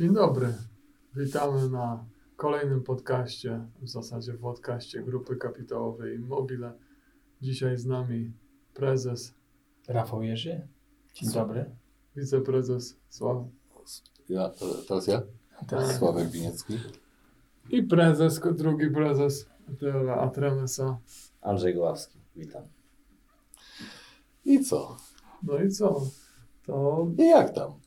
Dzień dobry. Witamy na kolejnym podcaście, w zasadzie w podcaście Grupy Kapitałowej Immobile. Dzisiaj z nami prezes, Rafał Jerzy. Dzień dobry. wiceprezes Sławek Ja, teraz ja? Tak. Sławek Winiecki. i prezes, drugi prezes Atremesa. Andrzej Goławski, witam. I co? No i co? To I jak tam?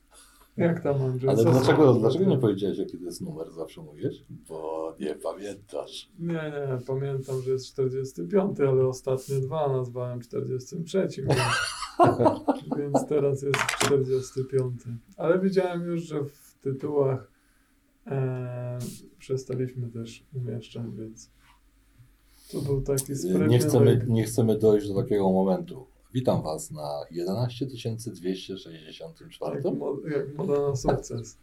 Jak tam Andrzej? Ale dlaczego, dlaczego nie powiedziałeś, jaki to jest numer? Zawsze mówisz? Bo nie pamiętasz. Nie, nie, pamiętam, że jest 45, ale ostatnie dwa nazwałem 43, więc, więc teraz jest 45. Ale widziałem już, że w tytułach e, przestaliśmy też umieszczać, więc to był taki sprytny Nie chcemy, nie chcemy dojść do takiego momentu. Witam Was na 11 264. jak, mo- jak moda na sukces.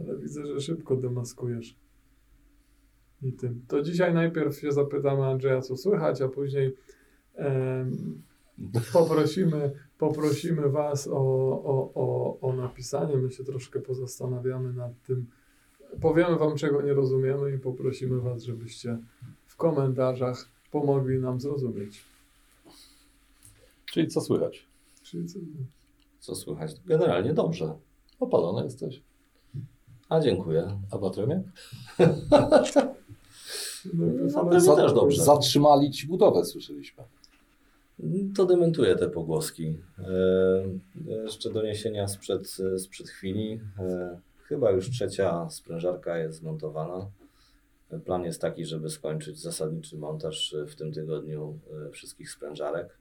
Ale widzę, że szybko demaskujesz. I tym. To dzisiaj najpierw się zapytamy Andrzeja, co słychać, a później em, poprosimy, poprosimy Was o, o, o, o napisanie. My się troszkę pozastanawiamy nad tym. Powiemy Wam, czego nie rozumiemy i poprosimy Was, żebyście w komentarzach pomogli nam zrozumieć. Czyli co słychać? Czyli co, Co słychać? Generalnie dobrze. Opalony jesteś. A dziękuję. A w Atremie? No, pewnie za- też dobrze. Zatrzymali Ci budowę, słyszeliśmy. To dementuje te pogłoski. E, jeszcze doniesienia sprzed, sprzed chwili. E, chyba już trzecia sprężarka jest zmontowana. Plan jest taki, żeby skończyć zasadniczy montaż w tym tygodniu e, wszystkich sprężarek.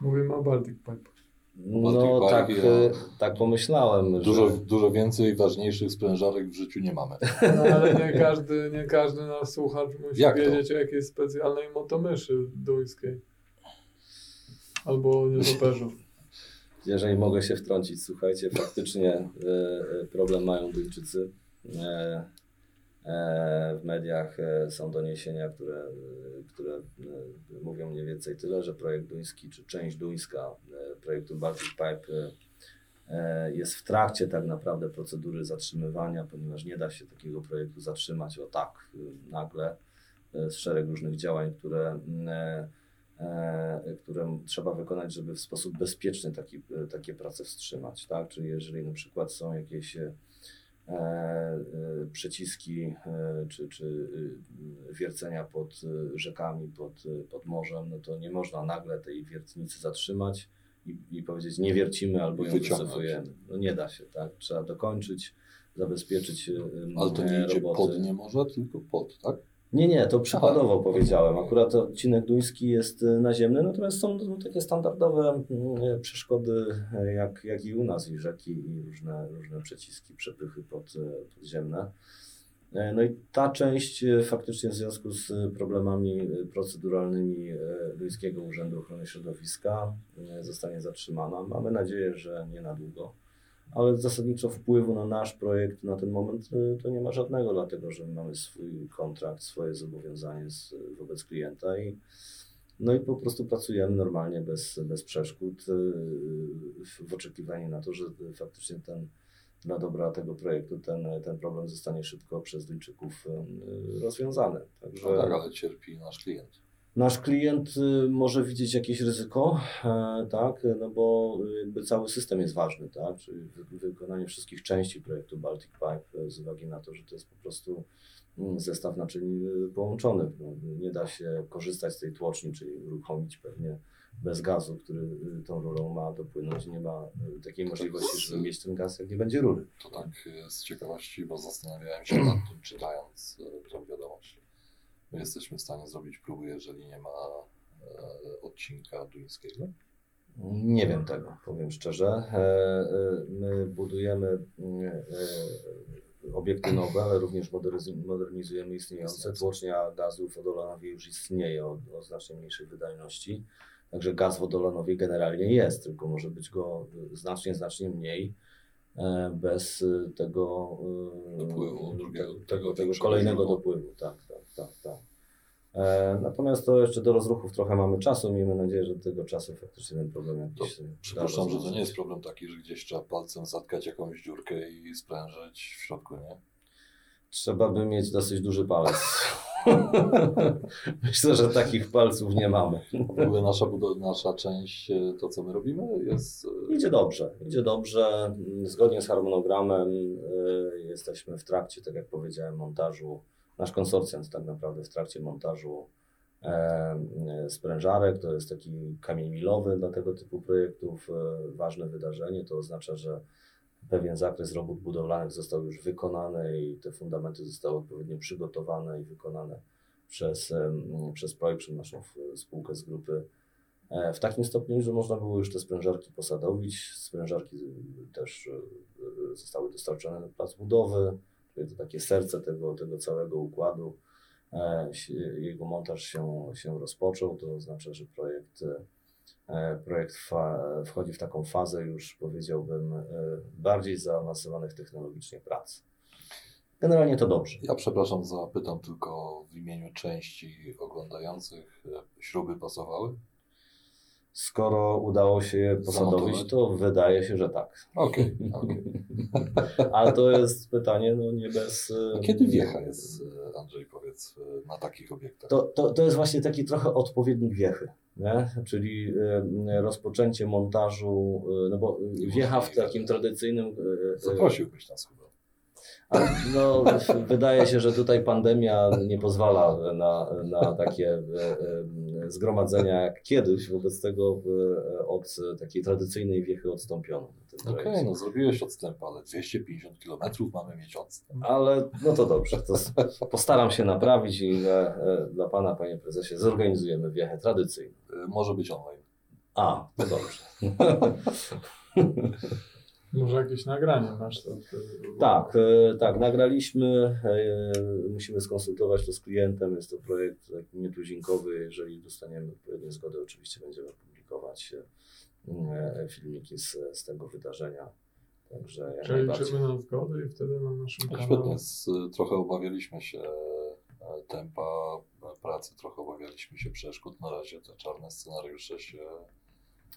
Mówimy o Baltic Pipe. No Baltic tak, Pipe, e, ja- tak pomyślałem, Dużo, że dużo więcej ważniejszych sprężarek w życiu nie mamy. No, ale nie każdy, nie każdy nasz słuchacz musi Jak to? wiedzieć o jakiejś specjalnej motomyszy duńskiej. Albo nietoperzów. Jeżeli mogę się wtrącić, słuchajcie, faktycznie e, e, problem mają Duńczycy. E, w mediach e, są doniesienia, które, e, które mówią mniej więcej tyle, że projekt duński, czy część duńska projektu Baltic Pipe jest w trakcie tak naprawdę procedury zatrzymywania, ponieważ nie da się takiego projektu zatrzymać o tak nagle. Jest szereg różnych działań, które mm, które trzeba wykonać, żeby w sposób bezpieczny taki, takie prace wstrzymać. Tak? Czyli jeżeli na przykład są jakieś przyciski e, czy, czy e, wiercenia pod e, rzekami, pod, e, pod morzem, no to nie można nagle tej wiertnicy zatrzymać i, i powiedzieć nie wiercimy albo ją wycofujemy. No nie da się, tak? Trzeba dokończyć, zabezpieczyć e, Ale to nie e, idzie pod nie może, tylko pod, tak? Nie, nie, to przykładowo Aha. powiedziałem. Akurat odcinek duński jest y, naziemny, natomiast są są takie standardowe mm, przeszkody, y, jak, jak i u nas, i rzeki, i różne, różne przeciski, przepychy pod, y, podziemne. No i ta część y, faktycznie w związku z y, problemami y, proceduralnymi y, Duńskiego Urzędu Ochrony Środowiska y, zostanie zatrzymana. Mamy nadzieję, że nie na długo ale zasadniczo wpływu na nasz projekt na ten moment y, to nie ma żadnego, dlatego że mamy swój kontrakt, swoje zobowiązanie z, wobec klienta i no i po prostu pracujemy normalnie bez, bez przeszkód y, w, oczekiwaniu na to, że faktycznie ten dla dobra tego projektu ten, ten problem zostanie szybko przez Duńczyków y, rozwiązany. Także No tak, ale cierpi nasz klient. Nasz klient y, może widzieć jakieś ryzyko, e, tak, no bo jakby cały system jest ważny, tak, czyli wy- wykonanie wszystkich części projektu Baltic Pipe e, z uwagi na to, że to jest po prostu mm, zestaw naczyń y, połączonych. No, nie da się korzystać z tej tłoczni, czyli uruchomić pewnie bez gazu, który y, tą rurą ma dopłynąć. Nie ma y, takiej możliwości, żeby mieć ten gaz, jak nie będzie rury. To tak z ciekawości, bo zastanawiałem się nad tym, czytając e, tę wiadomość. My jesteśmy w stanie zrobić próbę, jeżeli nie ma e, odcinka duńskiego. Nie wiem tego, powiem szczerze. E, e, My budujemy e, obiekty nowe, ale również moderniz- modernizujemy istniejące. Tłocznia gazu w Wodolanowie już istnieje o, o znacznie mniejszej wydajności. Także gaz w Wodolanowie generalnie jest, tylko może być go znacznie, znacznie mniej bez e, tego, e, Dopływu drugiego- tego, tego kolejnego dopływu. Tak, tak, tak, tak. E, natomiast to jeszcze do rozruchów trochę mamy czasu. Miejmy nadzieję, że do tego czasu faktycznie ten problem jakiś da Przypuszczam, że to nie jest problem taki, że gdzieś trzeba palcem zatkać jakąś dziurkę i sprężyć w środku, nie? Trzeba by mieć dosyć duży palec. Myślę, że takich palców nie mamy. W ogóle nasza, nasza część, e, to co my robimy, jest e, Idzie dobrze, idzie dobrze. Zgodnie z harmonogramem y, jesteśmy w trakcie, tak jak powiedziałem, montażu. Nasz konsorcjant tak naprawdę w trakcie montażu e, sprężarek. To jest taki kamień milowy dla tego typu projektów. e, Ważne wydarzenie. To oznacza, że pewien zakres robót budowlanych został już wykonany i te fundamenty zostały odpowiednio przygotowane i wykonane przez, przez projekt, przez naszą spółkę z grupy E, w takim stopniu, że można było już te sprężarki posadowić. Sprężarki y, też y, y, zostały dostarczone na plac budowy, czyli to takie serce tego, tego całego układu. E, Jego montaż się, się rozpoczął, to oznacza, że projekt, projekt fa, wchodzi w taką fazę już powiedziałbym e, bardziej zaawansowanych technologicznie prac. Generalnie to dobrze. Ja przepraszam, zapytam tylko w imieniu części oglądających, e, śruby pasowały? Skoro udało się je posadowić, to wydaje się, że tak. Okej, okej. Ale to jest pytanie, no nie bez. A e, kiedy wiecha jest, e, Andrzej, powiedz, e, na takich obiektach? To, to, to jest właśnie taki trochę odpowiednik wiechy, nie? czyli rozpoczęcie montażu, no bo wiecha w takim tradycyjnym. Zaprosiłbyś nas chyba. A, No, wydaje się, że tutaj pandemia nie pozwala na, na takie e, e, zgromadzenia jak kiedyś, wobec tego e, od takiej tradycyjnej wiechy odstąpiono. Okej, projekcie. no zrobiłeś odstęp, ale 250 km mamy mieć odstęp. Ale no to dobrze, to postaram się naprawić i e, dla Pana, Panie Prezesie, zorganizujemy wiechę tradycyjną. Może być online. A, to dobrze. Może jakieś nagranie masz to. to tak, e, tak, nagraliśmy, e, musimy skonsultować to z klientem, jest to projekt taki nietuzinkowy, jeżeli dostaniemy odpowiednią zgodę, oczywiście będziemy publikować e, filmiki z, z tego wydarzenia. Także jak Czyli liczymy na zgodę i wtedy na naszym No kanale. Świetnie, z, trochę obawialiśmy się e, tempa e, pracy, trochę obawialiśmy się przeszkód. Na razie te czarne scenariusze się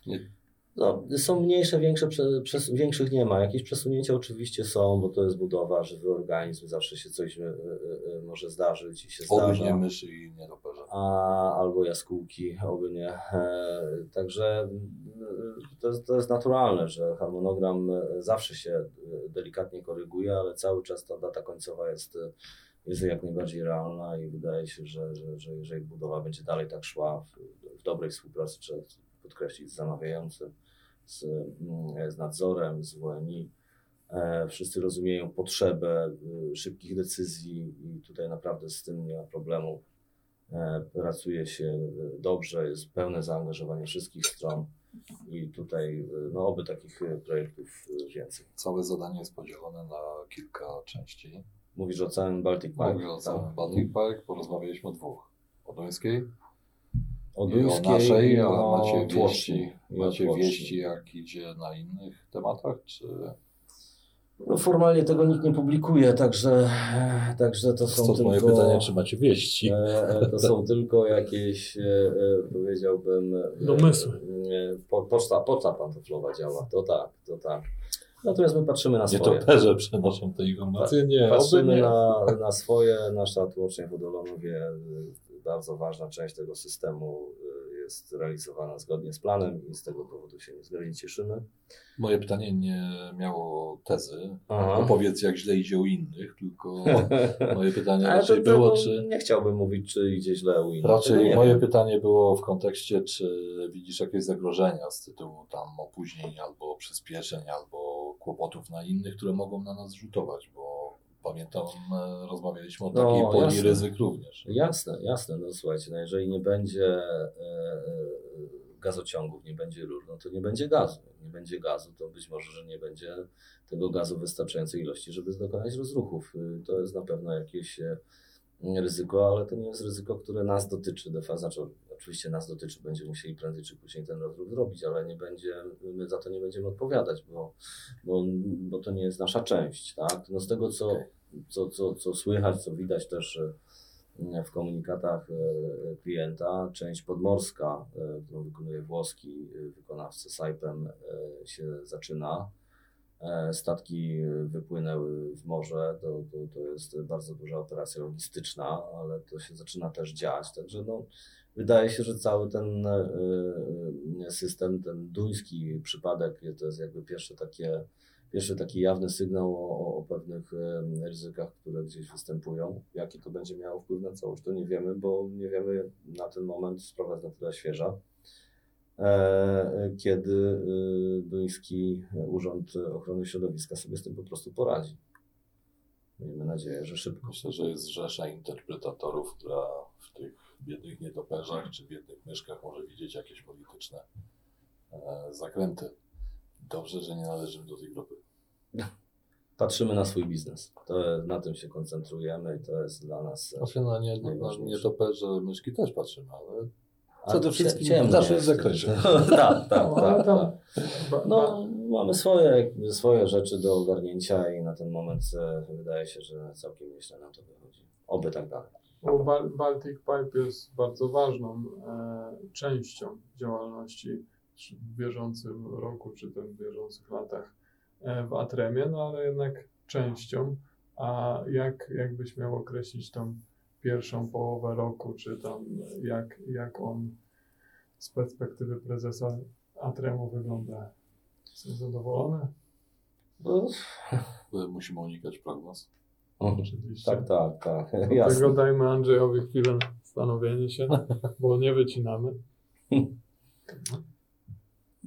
nie, No, są mniejsze, większe, prze, przes, większych nie ma. Jakieś przesunięcia oczywiście są, bo to jest budowa, żywy organizm, zawsze się coś e, e, może zdarzyć i się oby nie zdarza. myszy i nietoperze. A, albo jaskółki, oby nie. E, także e, to jest, to jest naturalne, że harmonogram zawsze się delikatnie koryguje, ale cały czas ta data końcowa jest, jest jak najbardziej realna i wydaje się, że, że, że jeżeli budowa będzie dalej tak szła w, w dobrej współpracy, trzeba podkreślić, z zamawiającym, z, mm, z nadzorem, z WNI, E, Wszyscy rozumieją potrzebę y, szybkich decyzji i tutaj naprawdę z tym nie ma problemu. E, Pracuje się dobrze, jest pełne zaangażowanie wszystkich stron i tutaj no, oby takich projektów więcej. Całe zadanie jest podzielone na kilka części. Mówisz o całym Baltic Pipe? Mówię o całym tak? Baltic Park, porozmawialiśmy o dwóch. O Duńskiej O i Duńskiej o naszej, i a o macie wieści, macie Tłoczni. wieści jak idzie na innych tematach, czy No, formalnie tego nikt nie publikuje, także, także to są Stąd tylko... moje pytanie, czy macie wieści? E, e, To są tylko jakieś, e, powiedziałbym. Domysły. po- Poczta, poczta pantoflowa działa, to tak, to tak. Natomiast my patrzymy na Nie swoje. toperze przenoszą te informacje? Nie, oby Patrzymy nie. na, na swoje. Nasza tłocznia w Odolonowie, bardzo ważna część tego systemu e, jest realizowana zgodnie z planem i z tego powodu się niezmiernie cieszymy. Moje pytanie nie miało tezy. Aha. Opowiedz, jak źle idzie u innych, tylko moje pytanie Ale to, raczej to, było, czy. nie chciałbym mówić, czy idzie źle u innych. Raczej moje wiem. pytanie było w kontekście, czy widzisz jakieś zagrożenia z tytułu tam opóźnień, albo przyspieszeń, albo kłopotów na innych, które mogą na nas rzutować, bo pamiętam, e, rozmawialiśmy o No, takiej poli jasne. ryzyk również. Jasne, jasne. No słuchajcie, no jeżeli nie będzie e, e, gazociągów, nie będzie rur, no to nie będzie gazu. Nie będzie gazu, to być może, że nie będzie tego gazu wystarczającej ilości, żeby dokonać rozruchów. Y, To jest na pewno jakieś ryzyko, ale to nie jest ryzyko, które nas dotyczy. De znaczy, oczywiście nas dotyczy, będziemy musieli prędzej czy później ten rozruch zrobić, ale nie będzie, my za to nie będziemy odpowiadać, bo, bo, bo to nie jest nasza część. Tak? No z tego, co, Okej. Co, co, co słychać, co widać też, że w komunikatach e, klienta. Część podmorska, e, którą wykonuje włoski e, wykonawca Saipem, e, się zaczyna. E, Statki wypłynęły w morze, to, to, to jest bardzo duża operacja logistyczna, ale to się zaczyna też dziać. Także no, wydaje się, że cały ten e, e, system, ten duński przypadek, to jest jakby pierwsze takie, pierwszy taki jawny sygnał o, o- pewnych ryzykach, które gdzieś występują. Jaki to będzie miało wpływ na całość, to nie wiemy, bo nie wiemy na ten moment, sprawa jest na tyle świeża e, kiedy e, duński Urząd Ochrony Środowiska sobie z tym po prostu poradzi. Miejmy nadzieję, że szybko. Myślę, że jest rzesza interpretatorów, która w tych biednych nietoperzach czy biednych myszkach może widzieć jakieś polityczne e, zakręty. Dobrze, że nie należymy do tej grupy. Patrzymy na swój biznes. To, na tym się koncentrujemy i to jest dla nas. e, Znaczy na, nie, na Najważniejsze. nietoperze myszki też patrzymy, ale przede cie- wszystkim ciemno w naszym jest. zakresie. tak, tak, No, tak, tak. No, mamy swoje, swoje rzeczy do ogarnięcia i na ten moment e, wydaje się, że całkiem nieźle nam to wychodzi. Oby tak dalej. Baltic Pipe jest bardzo ważną e, częścią działalności w bieżącym roku, czy też w bieżących latach e, w Atremie, no ale jednak częścią. A jak, jak byś miał określić tą pierwszą połowę roku, czy tam jak, jak on z perspektywy prezesa Atremu wygląda? Jesteś zadowolony? No, musimy unikać prognoz. Oczywiście. tak, tak, tak. Dlatego dajmy Andrzejowi chwilę zastanowienia się, bo nie wycinamy.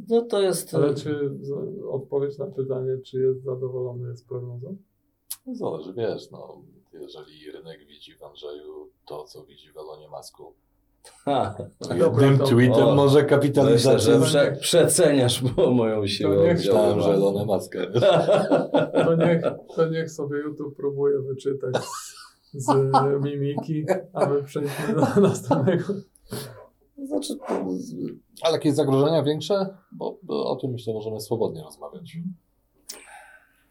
No to jest. Ale czy z- odpowiedź na pytanie, czy jest zadowolony z prognozą? No Zależy, wiesz, no, jeżeli rynek widzi w Andrzeju to, co widzi w Elonie Masku, Ha, Jednym to- tweetem o, może myślę, kapitalizacja. że prze, przeceniasz mo- moją siłę. To myślałem, że Maska. wiesz. To niech, to niech sobie YouTube próbuje wyczytać z, z mimiki, a my przejdźmy do następnego. Znaczy, Ale jakieś zagrożenia większe? Bo, bo o tym myślę możemy swobodnie rozmawiać.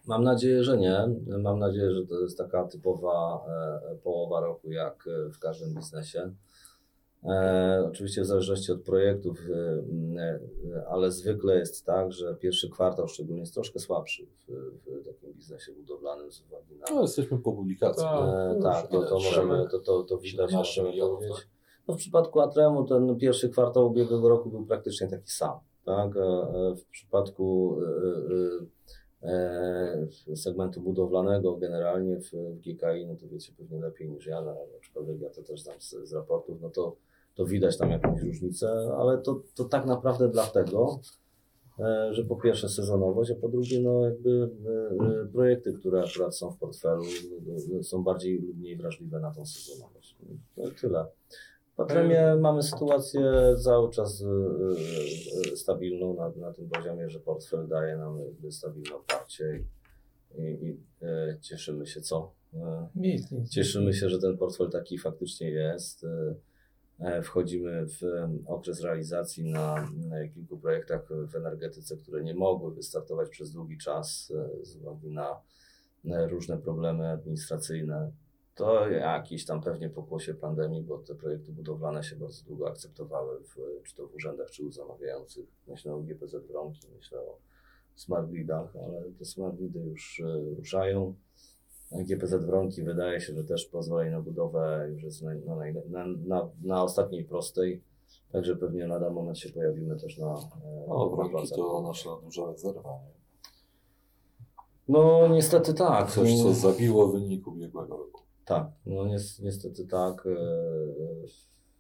Mam nadzieję, że nie. Mam nadzieję, że to jest taka typowa e, połowa roku, jak e, w każdym biznesie. E, oczywiście w zależności od projektów, e, ale zwykle jest tak, że pierwszy kwartał szczególnie jest troszkę słabszy w, w takim biznesie budowlanym z uwagi na. No, jesteśmy po publikacji. Tak. E, tak, to, to możemy, to, to, to widać, 17 możemy powiedzieć. No w przypadku Atremu ten pierwszy kwartał ubiegłego roku był praktycznie taki sam. Tak? E, e, W przypadku e, segmentu budowlanego generalnie w, GKI, no to wiecie pewnie lepiej niż ja, no, aczkolwiek ja to też znam z, z raportów, no to, to widać tam jakąś różnicę, ale to, to tak naprawdę dlatego, że po pierwsze sezonowość, a po drugie no jakby projekty, które akurat są w portfelu są bardziej lub mniej wrażliwe na tą sezonowość. No, tyle. W Atremie mamy sytuację cały czas e, e, stabilną na, na tym poziomie, że portfel daje nam stabilne oparcie i, i, e, cieszymy się co? Cieszymy się, że ten portfel taki faktycznie jest. E, Wchodzimy w okres realizacji na, na kilku projektach w energetyce, które nie mogły wystartować przez długi czas e, z uwagi na e, różne problemy administracyjne. To jakieś tam pewnie pokłosie pandemii, bo te projekty budowlane się bardzo długo akceptowały, w, czy to w urzędach, czy u zamawiających. Myślę o GPZ Wronki, myślę o smart gridach, ale te smart gridy już e, ruszają. GPZ Wronki wydaje się, że też pozwoli na budowę już jest na, na, na, na, ostatniej prostej, także pewnie lada moment się pojawimy też na, e, No, wronki to nasza duża rezerwa. Nie? No niestety tak. Coś, co zabiło wynik ubiegłego roku. Tak, no nies- niestety tak. e,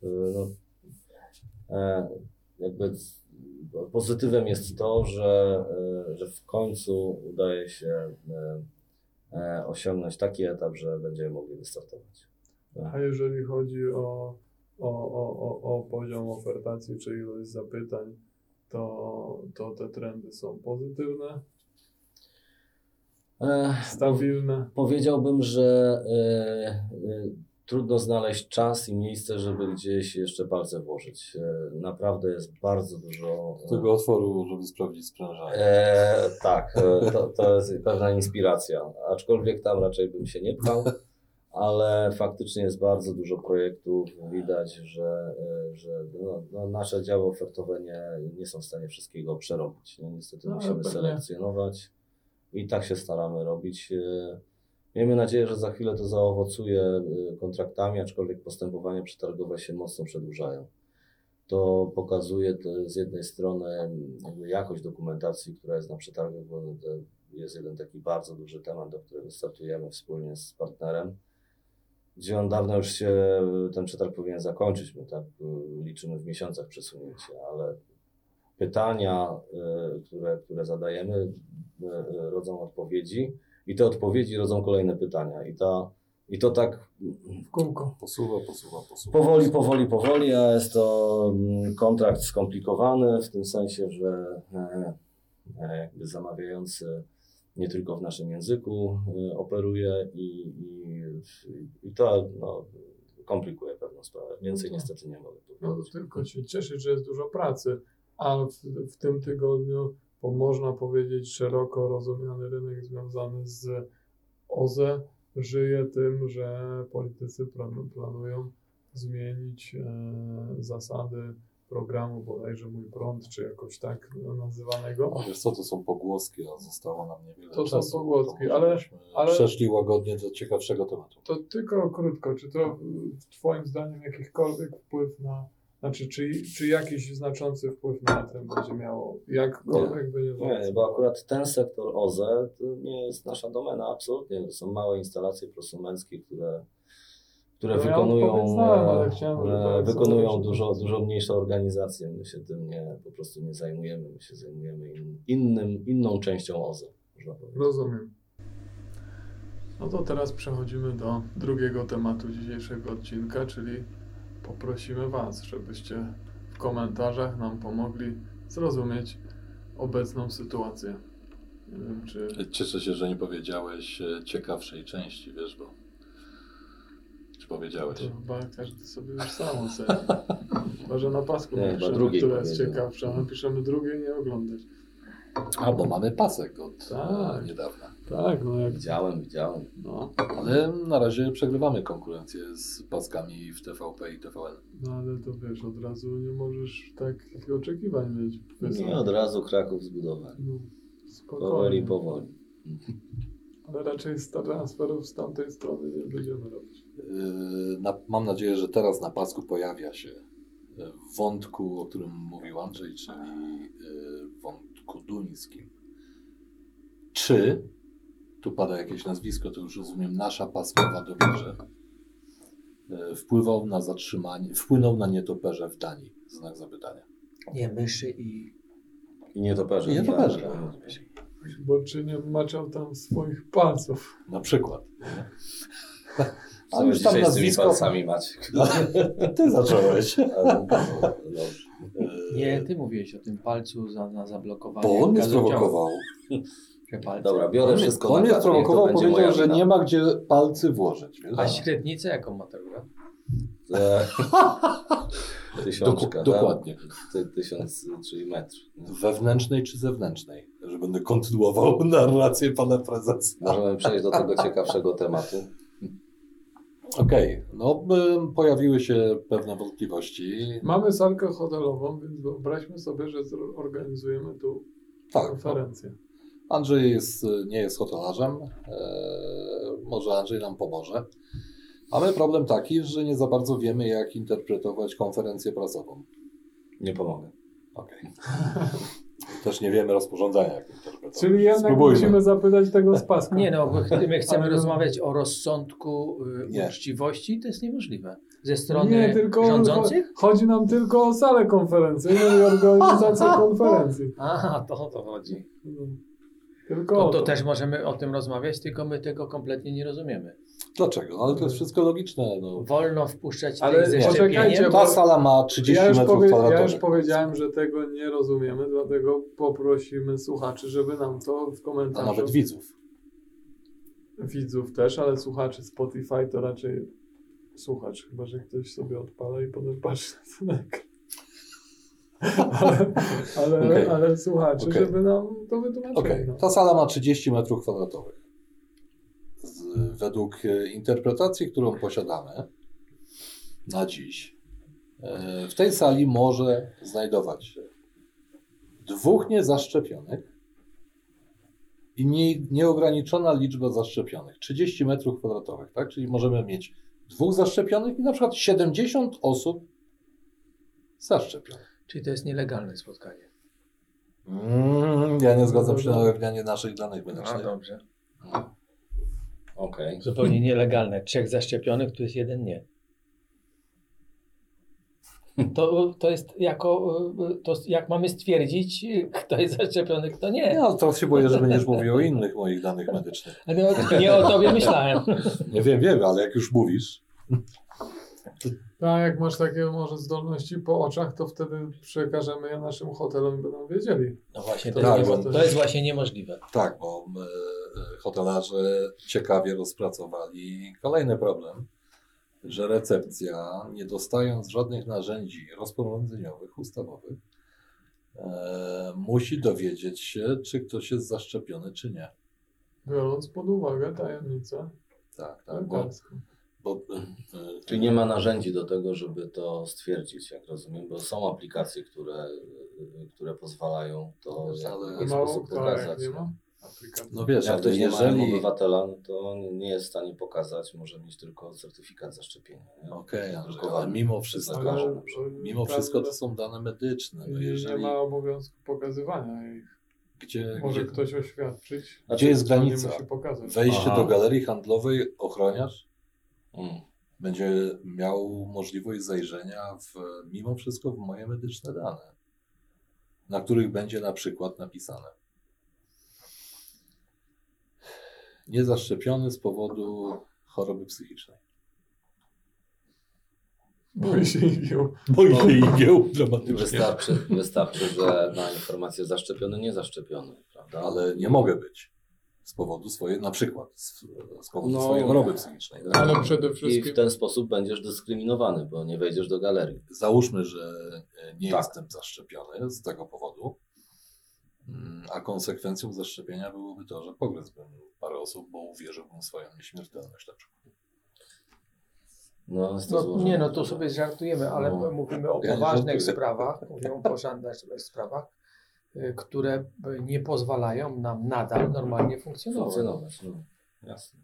e, No, e, jakby pozytywem jest to, że, że w końcu udaje się osiągnąć taki etap, że będziemy mogli wystartować. A jeżeli chodzi o, o, o, o, o poziom ofertacji czy ilość zapytań, to, to te trendy są pozytywne, stabilne. Powiedziałbym, że e, e, trudno znaleźć czas i miejsce, żeby gdzieś jeszcze palce włożyć. E, naprawdę jest bardzo dużo. Z tego otworu, żeby sprawdzić sprężanie. E, tak, e, to, to jest pewna inspiracja. Aczkolwiek tam raczej bym się nie pchał, ale faktycznie jest bardzo dużo projektów. Widać, że, e, że no, no, nasze działy ofertowe nie, nie są w stanie wszystkiego przerobić. No, niestety No, musimy pewnie. selekcjonować i tak się staramy robić. E, Miejmy nadzieję, że za chwilę to zaowocuje e, kontraktami, aczkolwiek postępowania przetargowe się mocno przedłużają. To pokazuje to z jednej strony jakość dokumentacji, która jest na przetargach, bo jest jeden taki bardzo duży temat, do którego startujemy wspólnie z partnerem, gdzie on dawno już się ten przetarg powinien zakończyć. My tak y, liczymy w miesiącach przesunięcia, ale pytania, y, które, które zadajemy, y, y, rodzą odpowiedzi i te odpowiedzi rodzą kolejne pytania. I, ta, i to tak W kółko. Posuwa, posuwa, posuwa. Powoli, powoli, powoli, a jest to mm, kontrakt skomplikowany w tym sensie, że e, e, jakby zamawiający nie tylko w naszym języku operuje i, i, i to no, komplikuje pewną sprawę. Więcej No to- niestety nie mogę No, powiedzieć. tylko się cieszyć, że jest dużo pracy, a w, w tym tygodniu, bo można powiedzieć, szeroko rozumiany rynek związany z OZE żyje tym, że politycy plan- planują zmienić e, zasady programu bodajże Mój Prąd, czy jakoś tak nazywanego. A Wiesz co, to są pogłoski, a zostało nam niewiele To są czasu. pogłoski, może ale- ale- Przeszli łagodnie do ciekawszego tematu. To tylko krótko, czy to w Twoim zdaniem jakikolwiek wpływ na, znaczy czy, czy jakiś znaczący wpływ na ten będzie miało, jakkolwiek by nie było? Nie, bo akurat ten sektor OZE to nie jest nasza domena, absolutnie. To są małe instalacje prosumenckie, które, które No ja wykonują, znałem, ale e, chciałem, e, tak wykonują dużo, dużo mniejsze organizacje. My się tym nie, po prostu nie zajmujemy. My się zajmujemy in, innym, inną częścią OZE, można powiedzieć. Rozumiem. No to teraz przechodzimy do drugiego tematu dzisiejszego odcinka, czyli poprosimy Was, żebyście w komentarzach nam pomogli zrozumieć obecną sytuację. Nie wiem, czy Cieszę się, że nie powiedziałeś e, ciekawszej części, wiesz, bo... Czy powiedziałeś? to chyba każdy sobie już sam oceni. Chyba, że na pasku Nie, napiszemy, drugiej która jest ciekawsza, a napiszemy drugie i nie oglądać. A, bo mamy pasek od Tak. e, niedawna. Tak, no jak... Widziałem, widziałem. No, Ale na razie przegrywamy konkurencję z paskami w TVP i TVN. no ale to wiesz, od razu nie możesz takich oczekiwań mieć. Nie od razu Kraków zbudowali. No, Powoli, spokojnie. powoli. Ale raczej z transferów z tamtej strony nie będziemy robić. Yy, Na, mam nadzieję, że teraz na pasku pojawia się w wątku, o którym mówił Andrzej, czyli yy, wątku duńskim. Czy, tu pada jakieś nazwisko, to już rozumiem, nasza paskowa dobierze, yy, wpływał na zatrzymanie, wpłynął na nietoperze w Danii? Znak zapytania. Nie, myszy i... I nietoperze. I nietoperze. Bo czy nie maczał tam swoich palców? Na przykład. Wy już tam dzisiaj z tymi nazwisko... palcami Maciek? Ty zacząłeś. Dobrze. Nie, ty mówiłeś o tym palcu za, na zablokowanie. Bo on mnie sprowokował. Dobra, biorę On, wszystko on na mnie sprowokował, powiedział, że wina. nie ma gdzie palcy włożyć. A średnicę jaką ma ta rura? E, Tysiączka, dokładnie. tak? Ty, tysiąc, czyli metr. Wewnętrznej czy zewnętrznej? Że będę kontynuował narrację pana prezesa. Możemy przejść do tego ciekawszego tematu. Okej, no y, pojawiły się pewne wątpliwości. Mamy salkę hotelową, więc wyobraźmy sobie, że zorganizujemy tu Tak, konferencję. Andrzej jest, nie jest hotelarzem. E, może Andrzej nam pomoże. Mamy problem taki, że nie za bardzo wiemy, jak interpretować konferencję prasową. Nie pomogę. Okej. Też nie wiemy rozporządzenia. Czyli jednak Spróbujmy. musimy zapytać tego z paska. Nie no, my chcemy Ale- rozmawiać o rozsądku, y, Nie. uczciwości, to jest niemożliwe. Ze strony Nie, tylko rządzących? Chodzi nam tylko o salę konferencyjną i organizację konferencji. Aha, to o to chodzi. No. Tylko To, o to też możemy o tym rozmawiać, tylko my tego kompletnie nie rozumiemy. Dlaczego? No, ale to jest wszystko logiczne. No. Wolno wpuszczać Ale tych poczekajcie, Ta sala ma 30 Ja metrów powie, kwadratowych. ja już powiedziałem, że tego nie rozumiemy, dlatego poprosimy słuchaczy, żeby nam to w A komentarzu... nawet widzów. widzów też, ale słuchaczy Spotify to raczej słuchacz, chyba że ktoś sobie odpala i potem patrzy na ten ekran. ale, ale, Okej. ale słuchaczy, Okej. żeby nam to wytłumaczyli. Okej, no. ta sala ma 30 metrów kwadratowych. Według e, interpretacji, którą posiadamy na dziś, e, w tej sali może znajdować się dwóch niezaszczepionych i nie, nieograniczona liczba zaszczepionych 30 metrów kwadratowych, tak? Czyli możemy mieć dwóch zaszczepionych i na przykład 70 osób zaszczepionych. Czyli to jest nielegalne spotkanie. Mm, ja nie zgadzam się na ujawnianie naszych danych medycznych. dobrze. Okej. Zupełnie nielegalne. Trzech zaszczepionych, tu jest jeden nie. To, to jest jako, to jak mamy stwierdzić, kto jest zaszczepiony, kto nie. Ja teraz się boję, że będziesz mówił o innych moich danych medycznych. Nie o tobie myślałem. Nie wiem, wiem, ale jak już mówisz, A jak masz takie może zdolności po oczach, to wtedy przekażemy je naszym hotelom i będą wiedzieli. No właśnie, to, Tak, jest, to jest właśnie niemożliwe. tak, bo e, e, hotelarze ciekawie rozpracowali kolejny problem, że recepcja, nie dostając żadnych narzędzi rozporządzeniowych, ustawowych, e, musi dowiedzieć się, czy ktoś jest zaszczepiony, czy nie. Biorąc pod uwagę tajemnicę Tak, tak, bo, lekarską. Bo Czyli nie ma narzędzi do tego, żeby to stwierdzić, jak rozumiem, bo są aplikacje, które, które pozwalają to w Ale jakiś sposób kto, jak pokazać. nie nie? No wiesz, Jak ktoś nie ma jeżeli... obywatela, no to nie jest w stanie pokazać, może mieć tylko certyfikat zaszczepienia. nie? Okej, Drukowany. ale mimo wszystko, Ale- mimo wszystko to są dane medyczne. No nie jeżeli, ma obowiązku pokazywania ich. gdzie, Może gdzie, ktoś oświadczyć. gdzie jest nie granica? Wejście Aha. do galerii handlowej ochroniarz. Będzie miał możliwość zajrzenia w, mimo wszystko w moje medyczne dane, na których będzie na przykład napisane niezaszczepiony z powodu choroby psychicznej. Boi się igieł. Boi się igieł dramatycznie. Wystarczy, wystarczy, że na informację zaszczepiony, nie zaszczepiony, prawda? Ale nie mogę być z powodu swojej, na przykład z, z powodu No. swojej choroby psychicznej. tak? Ale przede I wszystkim w ten sposób będziesz dyskryminowany, bo nie wejdziesz do galerii. Załóżmy, że nie Tak. jestem zaszczepiony z tego powodu, mm, a konsekwencją zaszczepienia byłoby to, że pogryzłbym parę osób, bo uwierzyłbym w swoją nieśmiertelność na przykład. No, No, nie, no to sobie żartujemy, ale No. mówimy o Ja poważnych żartuję. sprawach, mówimy o poważnych sprawach, które nie pozwalają nam nadal normalnie funkcjonować. funkcjonować. No, jasne.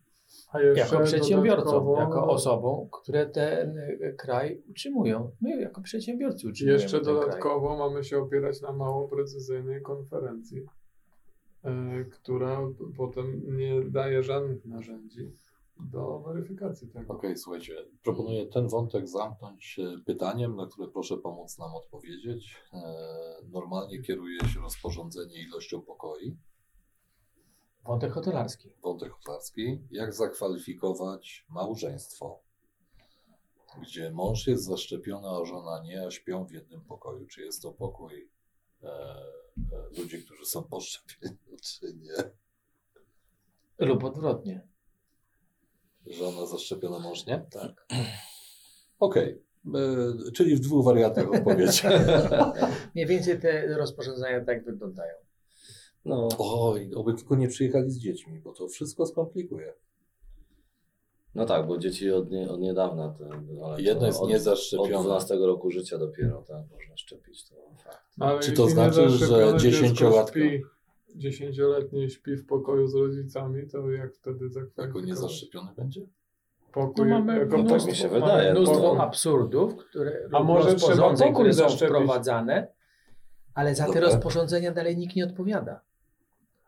Jako przedsiębiorcom, dodatkowo- jako osobom, które ten y, kraj utrzymują. My jako przedsiębiorcy utrzymujemy Jeszcze ten kraj. dodatkowo mamy się opierać na mało precyzyjnej konferencji, która potem nie daje żadnych narzędzi do weryfikacji tego. Okej, słuchajcie, proponuję ten wątek zamknąć e, pytaniem, na które proszę pomóc nam odpowiedzieć. E, Normalnie kieruje się rozporządzenie ilością pokoi, Wątek hotelarski. wątek hotelarski. Jak zakwalifikować małżeństwo, gdzie mąż jest zaszczepiony, a żona nie, a śpią w jednym pokoju? Czy jest to pokój e, e, ludzi, którzy są poszczepieni, czy nie? Lub odwrotnie. Żona zaszczepiona, mąż nie? Tak. Okej, e, czyli w dwóch wariantach odpowiedzi. Mniej więcej te rozporządzenia tak wyglądają. No, Oj, oby tylko nie przyjechali z dziećmi, bo to wszystko skomplikuje. no tak, bo dzieci od, nie, od niedawna, te, ale Jedno to jest od, od niezaszczepione. 12 roku życia dopiero, tak, można szczepić, to fakt. Ale Czy to znaczy, że niezaszczepione dziesięciolatka- śpi- Dziesięcioletnie śpi w pokoju z rodzicami, to jak wtedy Jako zakwalifikować? niezaszczepiony będzie? Pokój, No mamy jako mnóstwo, tak mi się mamy wydaje, mnóstwo pokój. absurdów, które, A może rozporządzeń, które są zaszczepić? wprowadzane, ale za te Dobra. rozporządzenia dalej nikt nie odpowiada.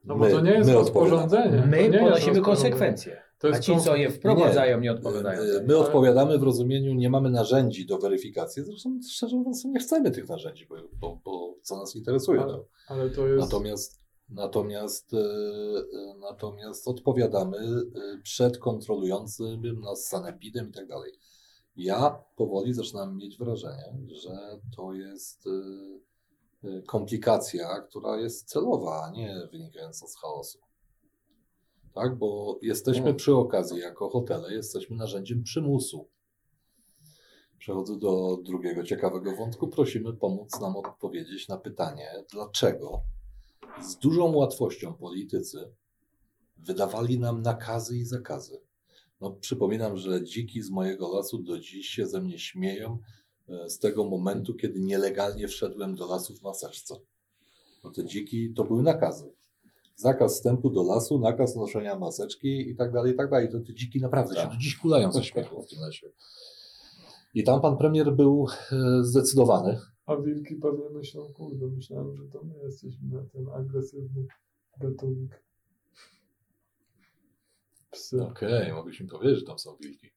No bo to nie jest my rozporządzenie. nie My ponosimy konsekwencje, To a jest ci, co je wprowadzają, nie odpowiadają. My, nie. my odpowiadamy w rozumieniu, nie mamy narzędzi do weryfikacji. Zresztą szczerze mówiąc, nie chcemy tych narzędzi, bo, bo, bo co nas interesuje. Ale-. Ale to jest... Natomiast, natomiast, e, e, natomiast odpowiadamy e, przed kontrolującym nas sanepidem i tak dalej. Ja powoli zaczynam mieć wrażenie, że to jest komplikacja, która jest celowa, a nie wynikająca z chaosu. Tak, bo jesteśmy Mm. przy okazji, jako hotele, jesteśmy narzędziem przymusu. Przechodzę do drugiego ciekawego wątku. Prosimy pomóc nam odpowiedzieć na pytanie, dlaczego z dużą łatwością politycy wydawali nam nakazy i zakazy. No, przypominam, że dziki z mojego lasu do dziś się ze mnie śmieją e, z tego momentu, kiedy nielegalnie wszedłem do lasu w maseczce. No te dziki to były nakazy. Zakaz wstępu do lasu, nakaz noszenia maseczki i tak dalej, i tak dalej. To te dziki naprawdę się Tak. do dziś kulają ze śmiechu w tym lesie. I tam pan premier był e, zdecydowany. A wilki pewnie myślą, kurde, myślałem, że to my jesteśmy ten agresywny gatunek. Psy. Okej, mogłeś mi powiedzieć, że tam są wilki.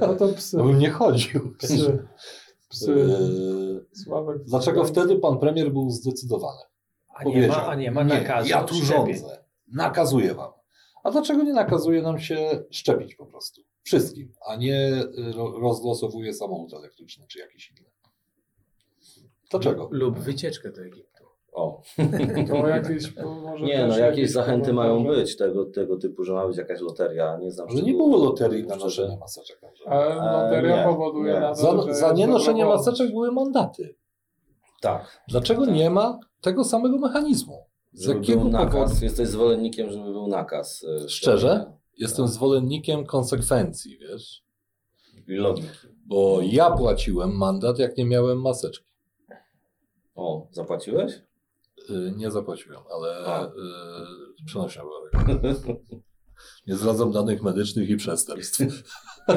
No to psy. No bym nie chodził. Psy. Psy. E, Sławek. Dlaczego wtedy pan premier był zdecydowany? A nie, ma, a nie ma nakazu ja tu rządzę. Nakazuję wam. A dlaczego nie nakazuje nam się szczepić po prostu? Wszystkim, a nie y, ro- rozlosowuje samochód elektryczny czy jakiś inny. Dlaczego? Lub wycieczkę do Egiptu. O. To jakieś, Nie, no jakieś zachęty mają być tego, tego typu, że ma być jakaś loteria. Nie znam Ale nie było loterii na noszenie maseczek. Ale loteria nie, powoduje nie. na to, Za, że za nienoszenie maseczek były mandaty. Tak. Dlaczego nie ma tego samego mechanizmu? Z Żeby jakiego był nakaz. powodu? Jesteś zwolennikiem, żeby był nakaz. e, Szczerze? Jestem zwolennikiem konsekwencji, wiesz? I logiki. Bo ja płaciłem mandat, jak nie miałem maseczki. O, zapłaciłeś? Y, Nie zapłaciłem, ale y, przenosiłem Nie zdradzam danych medycznych i przestępstw.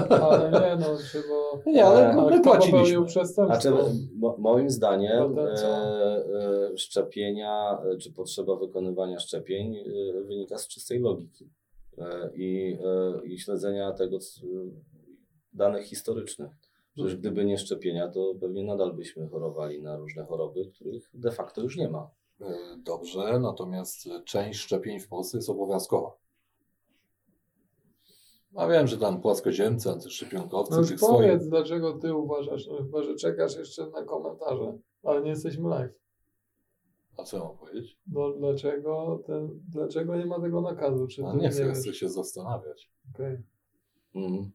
Ale nie, no trzeba... Nie, ale Ale my płaciliśmy. przestępstwo? Znaczy, mo, moim zdaniem co? e, e, szczepienia, e, czy potrzeba wykonywania szczepień e, wynika z czystej logiki i, e, i śledzenia tego c- danych historycznych. Przecież gdyby nie szczepienia, to pewnie nadal byśmy chorowali na różne choroby, których de facto już nie ma. Y, Dobrze, natomiast część szczepień w Polsce jest obowiązkowa. A wiem, że tam płaskoziemcy, antyszczepionkowcy, No tych powiedz, swoich... dlaczego ty uważasz, no chyba, że czekasz jeszcze na komentarze, ale nie jesteśmy live. A co mam powiedzieć? No dlaczego, ten, dlaczego nie ma tego nakazu? Czy A ty nie chcę, się zastanawiać. Okej. Mhm.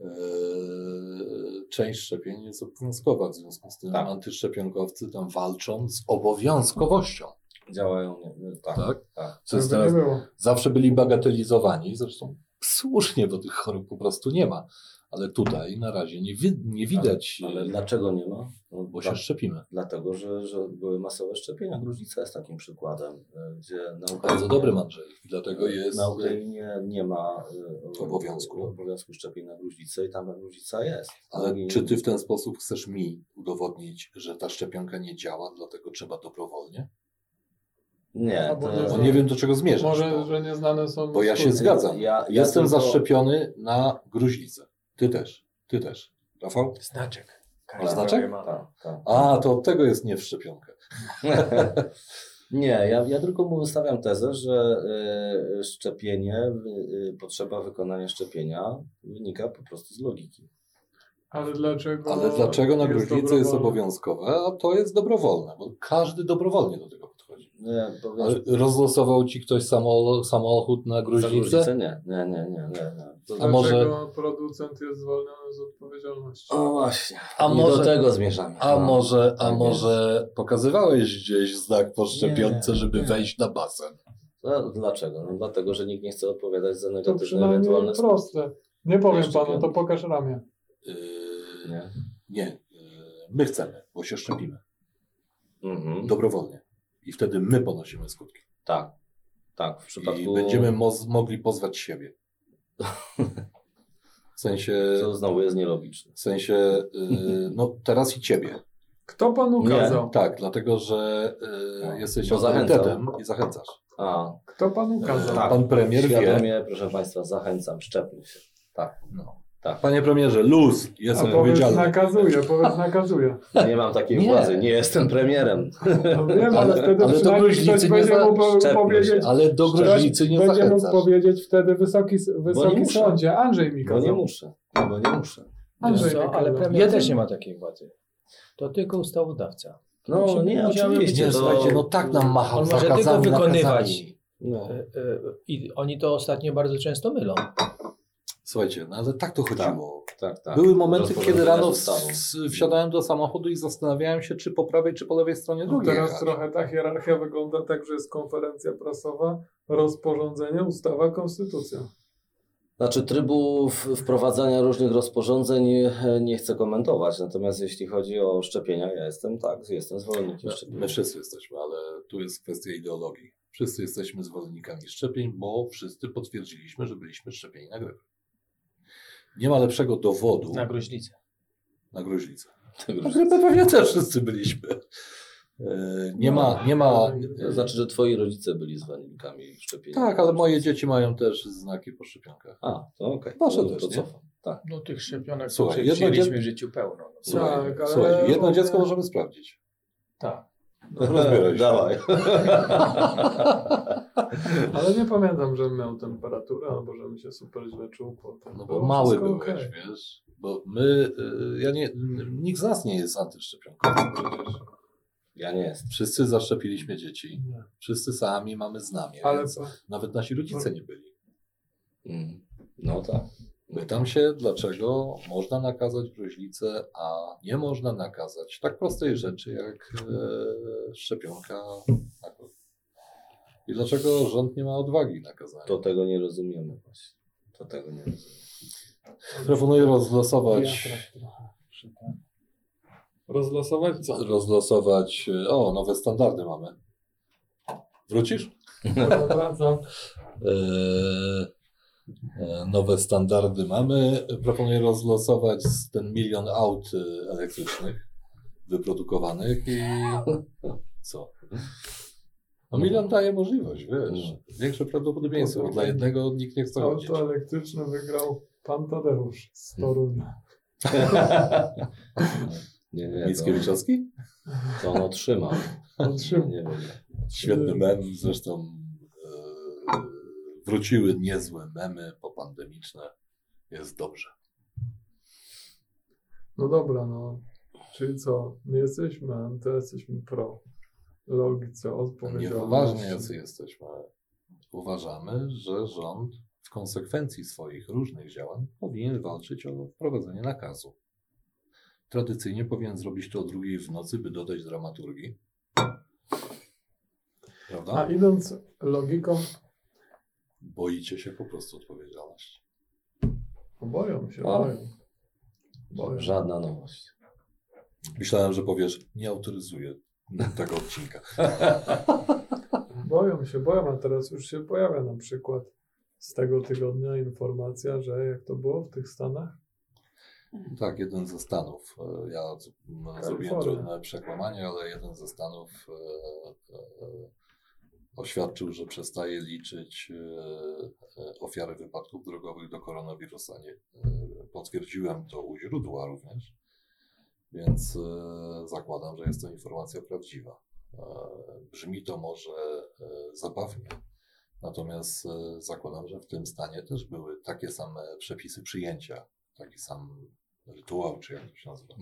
Eee, część szczepień jest obowiązkowa, w związku z tym Tak. antyszczepionkowcy tam walczą z obowiązkowością. Działają, nie, nie, tak. Tak? tak. Co jest teraz, zawsze byli bagatelizowani, zresztą słusznie, bo tych chorób po prostu nie ma. Ale tutaj na razie nie, wi- nie widać, Ale e, dlaczego nie ma? No, bo dla- się szczepimy. Dlatego, że, że były masowe szczepienia. Gruźlica jest takim przykładem, y, gdzie na Bardzo Ukrainie, dobry Andrzej. Dlatego jest. na Ukrainie nie ma y, Obowiązku. obowiązku szczepień na gruźlicę i tam ta gruźlica jest. Ale I- czy ty w ten sposób chcesz mi udowodnić, że ta szczepionka nie działa, dlatego trzeba dobrowolnie? Nie, to, Bo nie wiem, do czego zmierzasz. Może, że nieznane są bo ja się zgadzam. Ja- ja Jestem tylko- zaszczepiony na gruźlicę. Ty też. Ty też. Rafał? Znaczek. A znaczek? ma. tak, tak. A, to od tego jest nie w szczepionkę. Nie, ja, ja tylko mu wystawiam tezę, że y, szczepienie, y, potrzeba wykonania szczepienia wynika po prostu z logiki. Ale dlaczego? Ale dlaczego na gruźlicę jest obowiązkowe, a to jest dobrowolne, bo każdy dobrowolnie do tego. Nie, Ale rozlosował ci ktoś samo, samochód na gruźlicę? nie, nie, nie, nie, nie. nie. A może- Dlaczego producent jest zwolniony z odpowiedzialności? O właśnie. A I może- do tego zmierzamy. A No, może, a tak może pokazywałeś gdzieś znak po szczepionce, Nie, żeby nie. wejść na basen? No, dlaczego? No, dlatego, że nikt nie chce odpowiadać za negatywne ewentualne skutki. proste. Nie powiem Jeszcze panu, to pokaż ramię. Yy, Nie? nie. Yy, my chcemy, bo się szczepimy. Mhm. Dobrowolnie. I wtedy my ponosimy skutki. Tak. Tak, w przypadku... I będziemy moz- mogli pozwać siebie. W sensie, Co znowu jest nielogiczne. w sensie yy, no teraz i ciebie. Kto panu Nie. kazał? Tak, dlatego że yy, No, jesteś autorytetem i zachęcasz. A, Kto panu kazał? tak. Pan premier wie. Świadomie, proszę Państwa, zachęcam, szczepmy się. Tak. No. Tak. Panie premierze, luz, A jestem powiedz odpowiedzialny. nakazuje, powiedz nakazuje. Nie mam takiej Nie. władzy, nie jestem premierem. No wiem, ale, Ale- wtedy ale do przynajmniej gruźlicy ktoś nie będzie mógł powiedzieć. Ale do ktoś gruźlicy nie będzie mógł powiedzieć wtedy wysoki, wysoki sądzie. Andrzej mi Bo nie kazał. muszę. Bo nie muszę. Andrzej Wiesz co, ale kazał. premier też nie ma takiej władzy. To tylko ustawodawca. No Musimy- nie, musiałem- oczywiście. Nie, to... słuchajcie, no tak nam machał On może tylko wykonywać. No. E, e, I oni to ostatnio bardzo często mylą. Słuchajcie, no ale tak to chodziło. Tak, tak. Były momenty, kiedy rano wsiadałem do samochodu i zastanawiałem się, czy po prawej, czy po lewej stronie No drogi teraz jechać. trochę ta hierarchia wygląda tak, że jest konferencja prasowa, rozporządzenie, ustawa, konstytucja. Znaczy trybu wprowadzania różnych rozporządzeń e, nie chcę komentować, natomiast jeśli chodzi o szczepienia, ja jestem tak, jestem zwolennikiem szczepień. My wszyscy jesteśmy, ale tu jest kwestia ideologii. Wszyscy jesteśmy zwolennikami szczepień, bo wszyscy potwierdziliśmy, że byliśmy szczepieni na grypę. Nie ma lepszego dowodu Na gruźlicę. na gruźlicę. Na grypę pewnie też wszyscy byliśmy. E, Nie ma, nie ma. To znaczy, że twoi rodzice byli zwolennikami szczepienia. Tak, ale moje dzieci mają też znaki po szczepionkach. A, to okej. Wasze to, też, to nie? Tak. No tych szczepionek Słuchaj, jedno dziecko- w życiu pełno. No. Słuchaj, Tak, ale słuchaj jedno dziecko możemy sprawdzić. Tak. Rozbieraj się. Dawaj. Ale nie pamiętam, żebym miał temperaturę albo żebym się super źle czuł. potem. No Było bo mały wszystko byłeś, okej. wiesz. Bo my, y, ja nie, nikt z nas nie jest antyszczepionkowy przecież. Ja nie jestem. Wszyscy zaszczepiliśmy dzieci. Nie. Wszyscy sami mamy znamie, Ale więc po- nawet nasi rodzice nie byli. Mm. No tak. Pytam się, dlaczego można nakazać gruźlicę, a nie można nakazać tak prostej rzeczy jak e, szczepionka na COVID. I dlaczego rząd nie ma odwagi nakazania? To tego nie rozumiemy właśnie. To tego nie rozumiemy. Proponuję rozlosować. Rozlosować co? rozlosować, e, o, nowe standardy mamy. Wrócisz? Wracam. E, e, nowe standardy mamy. Proponuję rozlosować ten milion aut elektrycznych wyprodukowanych i co? No milion daje możliwość, wiesz. Większe prawdopodobieństwo. Dla jednego nikt nie chce chodzić. Auto elektryczne wygrał pan Tadeusz z Torunia. Nie, nie. To, Mickiewiczowski? to on otrzymał. Otrzymał. Nie wiem. Świetny mem, zresztą e, wróciły niezłe memy popandemiczne. Jest dobrze. No dobra, no. Czyli co? Nie jesteśmy anty, jesteśmy pro. Logice, odpowiedzialności. Niepoważnie jacy jesteśmy. Uważamy, że rząd w konsekwencji swoich różnych działań powinien walczyć o wprowadzenie nakazu. Tradycyjnie powinien zrobić to o drugiej w nocy, by dodać dramaturgii. Prawda? A idąc logiką, Boicie się po prostu odpowiedzialności. boją się, O. boją. boją. Żadna nowość. Myślałem, że powiesz, nie autoryzuję tego odcinka. Boją się, boją, a teraz już się pojawia na przykład z tego tygodnia informacja, że jak to było w tych Stanach? Tak, jeden ze Stanów. e, Ja m, zrobiłem trudne przekłamanie, ale jeden ze Stanów e, e, oświadczył, że przestaje liczyć ofiary wypadków drogowych do koronawirusa. Nie, potwierdziłem to u źródła również, więc e, zakładam, że jest to informacja prawdziwa. E, Brzmi to może e, zabawnie, natomiast zakładam, że w tym stanie też były takie same przepisy przyjęcia, taki sam rytuał, czy jak to się nazywa,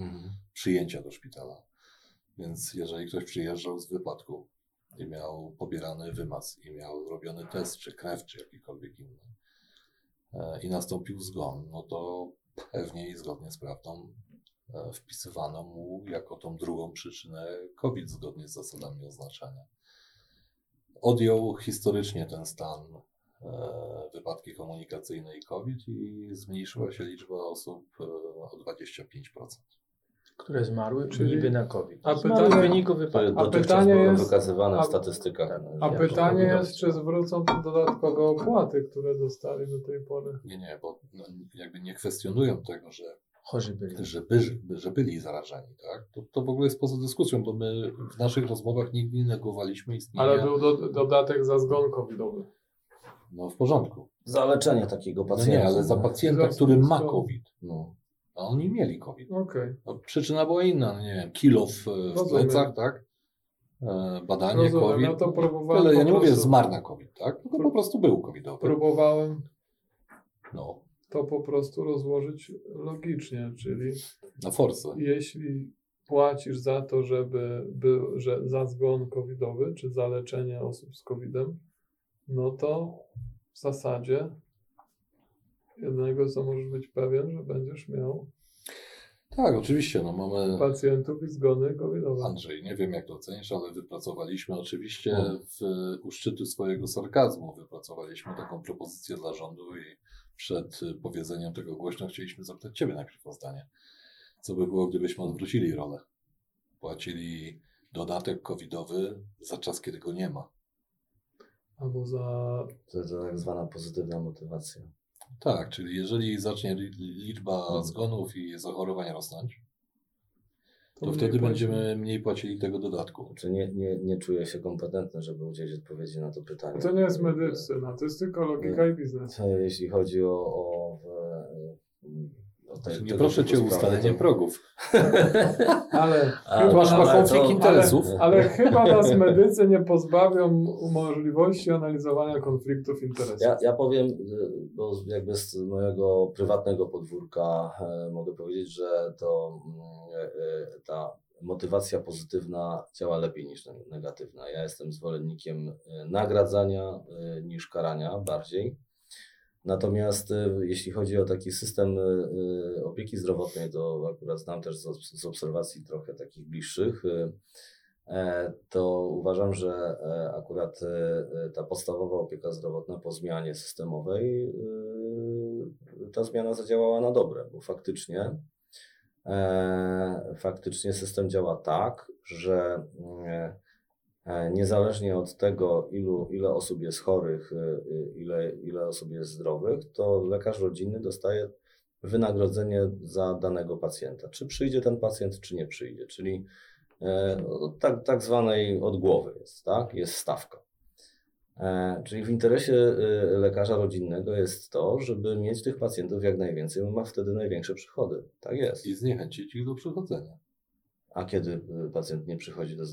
przyjęcia do szpitala. Więc jeżeli ktoś przyjeżdżał z wypadku i miał pobierany wymaz, i miał robiony test, czy krew, czy jakikolwiek inny, i nastąpił zgon, no to pewnie i zgodnie z prawdą wpisywano mu jako tą drugą przyczynę COVID zgodnie z zasadami oznaczania. Odjął historycznie ten stan e, wypadki komunikacyjne i COVID i zmniejszyła się liczba osób e, o 25%. Które zmarły Czyli- niby na COVID. A Zmarły pytanie- w wyniku wypadku. A pytanie jest- wykazywane a- w statystykach. tak. A jak pytanie jest, czy zwrócą dodatkowe opłaty, które dostali do tej pory? Nie, nie, bo no, jakby nie kwestionują tego, że, Chorzy byli. że, by, że byli zarażeni, tak? To, to w ogóle jest poza dyskusją, bo my w naszych rozmowach nigdy nie negowaliśmy istnienia. Ale był do, dodatek za zgon covidowy. No w porządku. Za leczenie takiego No pacjenta. nie, ale za no. pacjenta, który ma COVID, No. a oni mieli COVID. Okej. No, przyczyna była inna, no nie wiem, kilo w, w plecach, tak? E, badanie Rozumiem, COVID. ja to próbowałem Ale ja nie mówię zmarł na COVID, tak? Tylko po prostu był covidowy. Próbowałem No, to po prostu rozłożyć logicznie, czyli na force. jeśli płacisz za to, żeby był, że za zgon covidowy, czy za leczenie osób z covidem, no to w zasadzie jednego, co możesz być pewien, że będziesz miał Tak, oczywiście, no mamy... pacjentów i zgony covidowe. Andrzej, nie wiem jak to ocenisz, ale wypracowaliśmy oczywiście No. w, u szczytu swojego sarkazmu, wypracowaliśmy taką propozycję dla rządu i przed y, powiedzeniem tego głośno chcieliśmy zapytać Ciebie najpierw o zdanie. Co by było, gdybyśmy odwrócili rolę? Płacili dodatek covidowy za czas, kiedy go nie ma. Albo za... To, to tak zwana pozytywna motywacja. Tak, czyli jeżeli zacznie li- liczba zgonów i zachorowań rosnąć, to, mniej wtedy będziemy mniej płacili tego dodatku. Znaczy nie, nie, nie czuję się kompetentny, żeby udzielić odpowiedzi na to pytanie. To nie jest medycyna, to jest tylko logika i biznes. To Jeśli chodzi o, o, e, Nie proszę Cię o ustalenie progów. Ale A, chyba, masz nas, ale konflikt to- interesów. ale chyba nas medycy nie pozbawią możliwości analizowania konfliktów interesów. Ja, ja powiem, bo jakby z mojego prywatnego podwórka e, mogę powiedzieć, że to mm, e, ta motywacja pozytywna działa lepiej niż ne- negatywna. Ja jestem zwolennikiem e, nagradzania e, niż karania bardziej. Natomiast e, jeśli chodzi o taki system e, e, opieki zdrowotnej, to akurat znam też z, obs- z obserwacji trochę takich bliższych. e, to uważam, że e, akurat ta podstawowa opieka zdrowotna po zmianie systemowej, ta zmiana zadziałała na dobre, bo faktycznie, e, faktycznie system działa tak, że niezależnie od tego, ilu, ile osób jest chorych, e, e, ile, ile osób jest zdrowych, to lekarz rodzinny dostaje wynagrodzenie za danego pacjenta. Czy przyjdzie ten pacjent, czy nie przyjdzie. Czyli e, no, tak, tak zwanej odgłowy jest, tak? Jest stawka. E, Czyli w interesie e, lekarza rodzinnego jest to, żeby mieć tych pacjentów jak najwięcej, bo ma wtedy największe przychody. Tak jest. I zniechęcić ich do przychodzenia. A kiedy e, pacjent nie przychodzi do, e,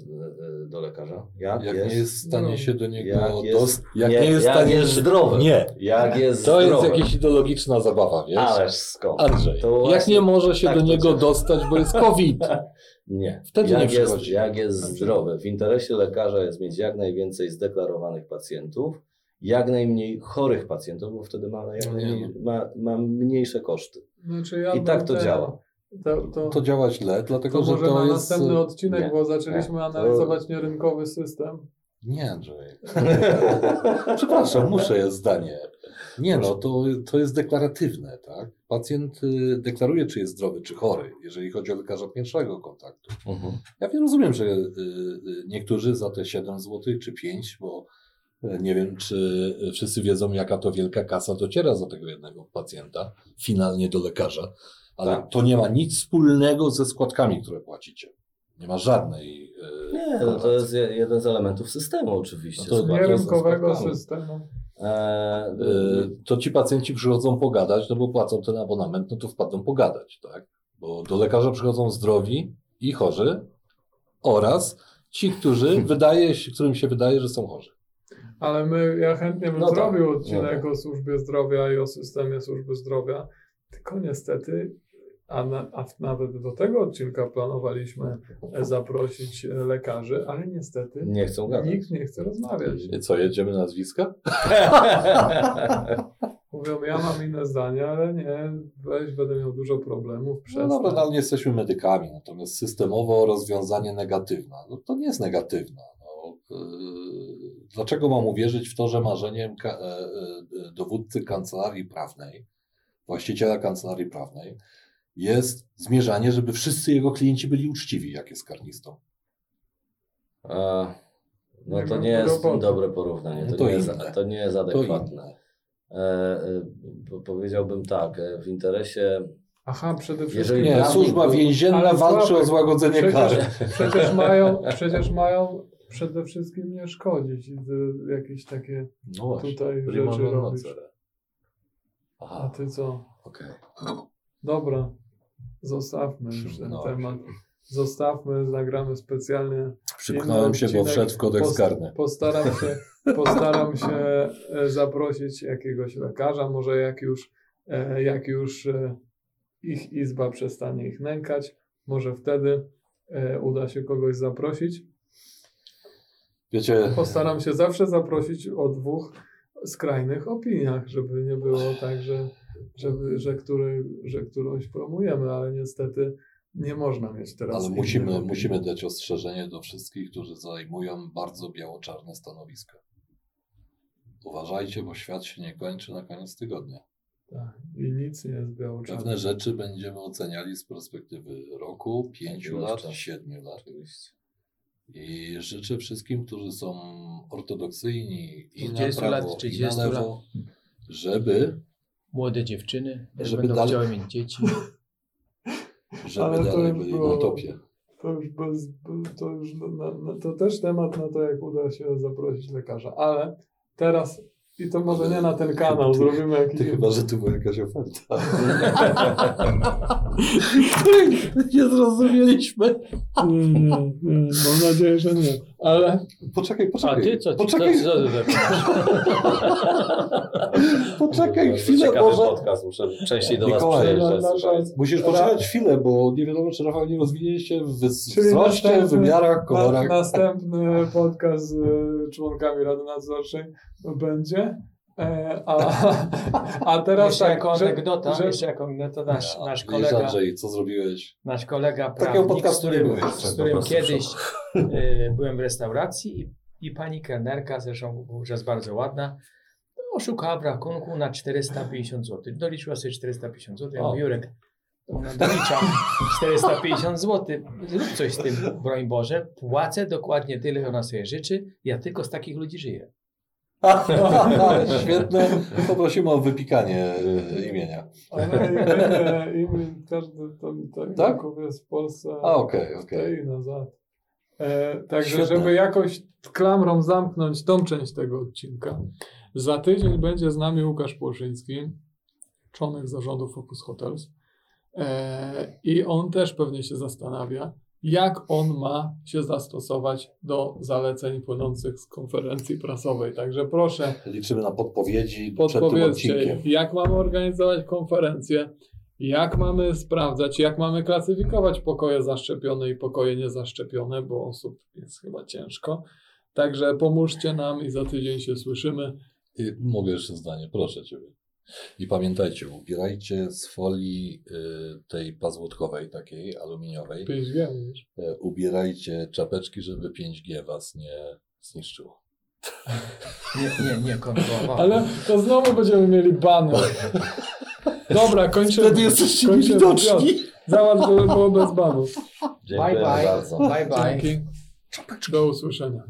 do lekarza? Jak, Jak jest, nie jest w stanie no, się do niego jak jest- dos- Jak nie, nie jest jak stanie jest zdrowy. Nie. Jak jest To jest zdrowy. jakaś ideologiczna zabawa, wiesz? Ależ skąd? Andrzej, To jak właśnie nie może się tak do niego dostać, bo jest COVID. Nie. Wtedy jak nie jest, przychodzi. Jak jest zdrowy. W interesie lekarza jest mieć jak najwięcej zdeklarowanych pacjentów, jak najmniej chorych pacjentów, bo wtedy ma, jak No najmniej, nie ma, ma mniejsze koszty. Znaczy ja I tak to te- działa. To, to, To działa źle, dlatego to że może to na jest. następny odcinek, nie, bo zaczęliśmy nie. analizować nierynkowy system. Nie, Andrzej. Przepraszam, muszę jest zdanie. Nie no, to, to jest deklaratywne, tak? Pacjent y, deklaruje, czy jest zdrowy, czy chory, jeżeli chodzi o lekarza pierwszego kontaktu. Mhm. Ja wiem, rozumiem, że y, y, niektórzy za te 7 zł czy 5, bo y, nie wiem, czy wszyscy wiedzą, jaka to wielka kasa dociera za tego jednego pacjenta, finalnie do lekarza, ale Tak. to nie ma nic wspólnego ze składkami, które płacicie. Nie ma żadnej. y, Nie, no to jest je- jeden z elementów systemu oczywiście. No to składkami. systemu. E, Y, to ci pacjenci przychodzą pogadać, no bo płacą ten abonament, no to wpadną pogadać, tak? Bo do lekarza przychodzą zdrowi i chorzy oraz ci, którzy wydaje się, którym się wydaje, że są chorzy. Ale my, ja chętnie bym No tak, zrobił odcinek no o służbie zdrowia i o systemie służby zdrowia. Tylko niestety, a, na, a nawet do tego odcinka planowaliśmy e, zaprosić e, lekarzy, ale niestety Nie chcą gadać. nikt nie chce rozmawiać. I co, jedziemy na nazwiska? Mówią, ja mam inne zdanie, ale nie, weź, będę miał dużo problemów, No przestań. dobra, no, ale nie jesteśmy medykami, natomiast systemowo rozwiązanie negatywne, no to nie jest negatywne. No, yy, dlaczego mam uwierzyć w to, że marzeniem ka- e, dowódcy kancelarii prawnej, właściciela kancelarii prawnej jest zmierzanie, żeby wszyscy jego klienci byli uczciwi, jak jest karnistą. E, No to nie jest dobre porównanie. To, No to nie, jest, to nie jest adekwatne. E, e, po- powiedziałbym tak, e, w interesie Aha, przede wszystkim. Jeżeli Nie, służba był- więzienna walczy o złagodzenie przecież- kary. Przecież mają, przecież mają przede wszystkim nie szkodzić i jakieś takie No właśnie, tutaj rzeczy robić. nocere. A Aha, ty co? okej. Dobra, zostawmy już ten No, temat. Zostawmy, nagramy specjalnie. Przypchnąłem się, bo wszedł w kodeks Post- karny. Postaram się, postaram się e, zaprosić jakiegoś lekarza, może jak już, e, jak już e, ich izba przestanie ich nękać, może wtedy uda się kogoś zaprosić. Wiecie, Postaram się zawsze zaprosić o dwóch skrajnych opiniach, żeby nie było tak, że, żeby, że, który, że którąś promujemy, ale niestety nie można mieć teraz. ale musimy, opinii. musimy dać ostrzeżenie do wszystkich, którzy zajmują bardzo biało-czarne stanowiska. Uważajcie, bo świat się nie kończy na koniec tygodnia. Tak. I nic nie jest biało-czarne. Pewne rzeczy będziemy oceniali z perspektywy roku, pięciu lat, siedmiu lat. Oczywiście. I życzę wszystkim, którzy są ortodoksyjni i na 20 prawo, lat, i na 30 lewo, żeby, Młode dziewczyny Żeby będą dalej- chciały mieć dzieci. żeby Ale to dalej już byli było- na topie. To już, bez, to już na, na, to też temat na to, jak uda się zaprosić lekarza. Ale teraz, i to może nie na ten kanał, Ty- zrobimy jakiś... Ty chyba, że tu była jakaś oferta. Nie zrozumieliśmy. Nie, nie, nie, mam nadzieję, że nie. Ale Poczekaj, A poczekaj. ty co? Ci, poczekaj, co, co poczekaj chwilę, ciekawy może. podcast, muszę częściej do Mikołaj, przyjeżdżać. na- na- słuchajcie. Musisz poczekać chwilę, bo nie wiadomo, czy Rafał nie rozwinie się w wzroście, następny- wymiarach, na, kolorach. następny podcast z y, członkami Rady Nadzorczej będzie. E, a, a teraz Jeszcze tak, jako że- anegdota, że- jeszcze jako anegdota nasz, Ja, nasz wiesz, kolega, Andrzej, co zrobiłeś? nasz kolega prawnik, z którym, jeszcze, z którym kiedyś y, byłem w restauracji i, i pani kelnerka, zresztą wówczas bardzo ładna, no, oszukała w rachunku na 450 zł. Doliczyła sobie 450 zł. Ja mówię, Jurek, ona dolicza 450 zł. Zrób coś z tym, broń Boże. Płacę dokładnie tyle, ile ona sobie życzy. Ja tylko z takich ludzi żyję. Świetne. Poprosimy o wypikanie y, imienia. Ale imię, imię, każdy tam Tak? tak? jest w Polsce. A, okej, okej. Stoi nazad. E, także, Świetne. żeby jakoś klamrą zamknąć tą część tego odcinka, za tydzień będzie z nami Łukasz Płoszyński, członek zarządu Focus Hotels. E, I on też pewnie się zastanawia, jak on ma się zastosować do zaleceń płynących z konferencji prasowej. Także proszę, Liczymy na podpowiedzi podpowiedzcie, jak mamy organizować konferencję, jak mamy sprawdzać, jak mamy klasyfikować pokoje zaszczepione i pokoje niezaszczepione, bo osób jest chyba ciężko. Także pomóżcie nam i za tydzień się słyszymy. I Mogę jeszcze zdanie, proszę Ciebie. I pamiętajcie, ubierajcie z folii y, tej pazłotkowej, takiej aluminiowej, 5G mówisz. y, ubierajcie czapeczki, żeby 5G Was nie zniszczyło. Nie, nie, nie. Ale to znowu będziemy mieli bany. Dobra, kończymy. Wtedy jesteście niewidoczni. Załatw, żeby było bez banów. Dziękuję Bye, bye. bardzo. Bye bye. Dzięki. Do usłyszenia.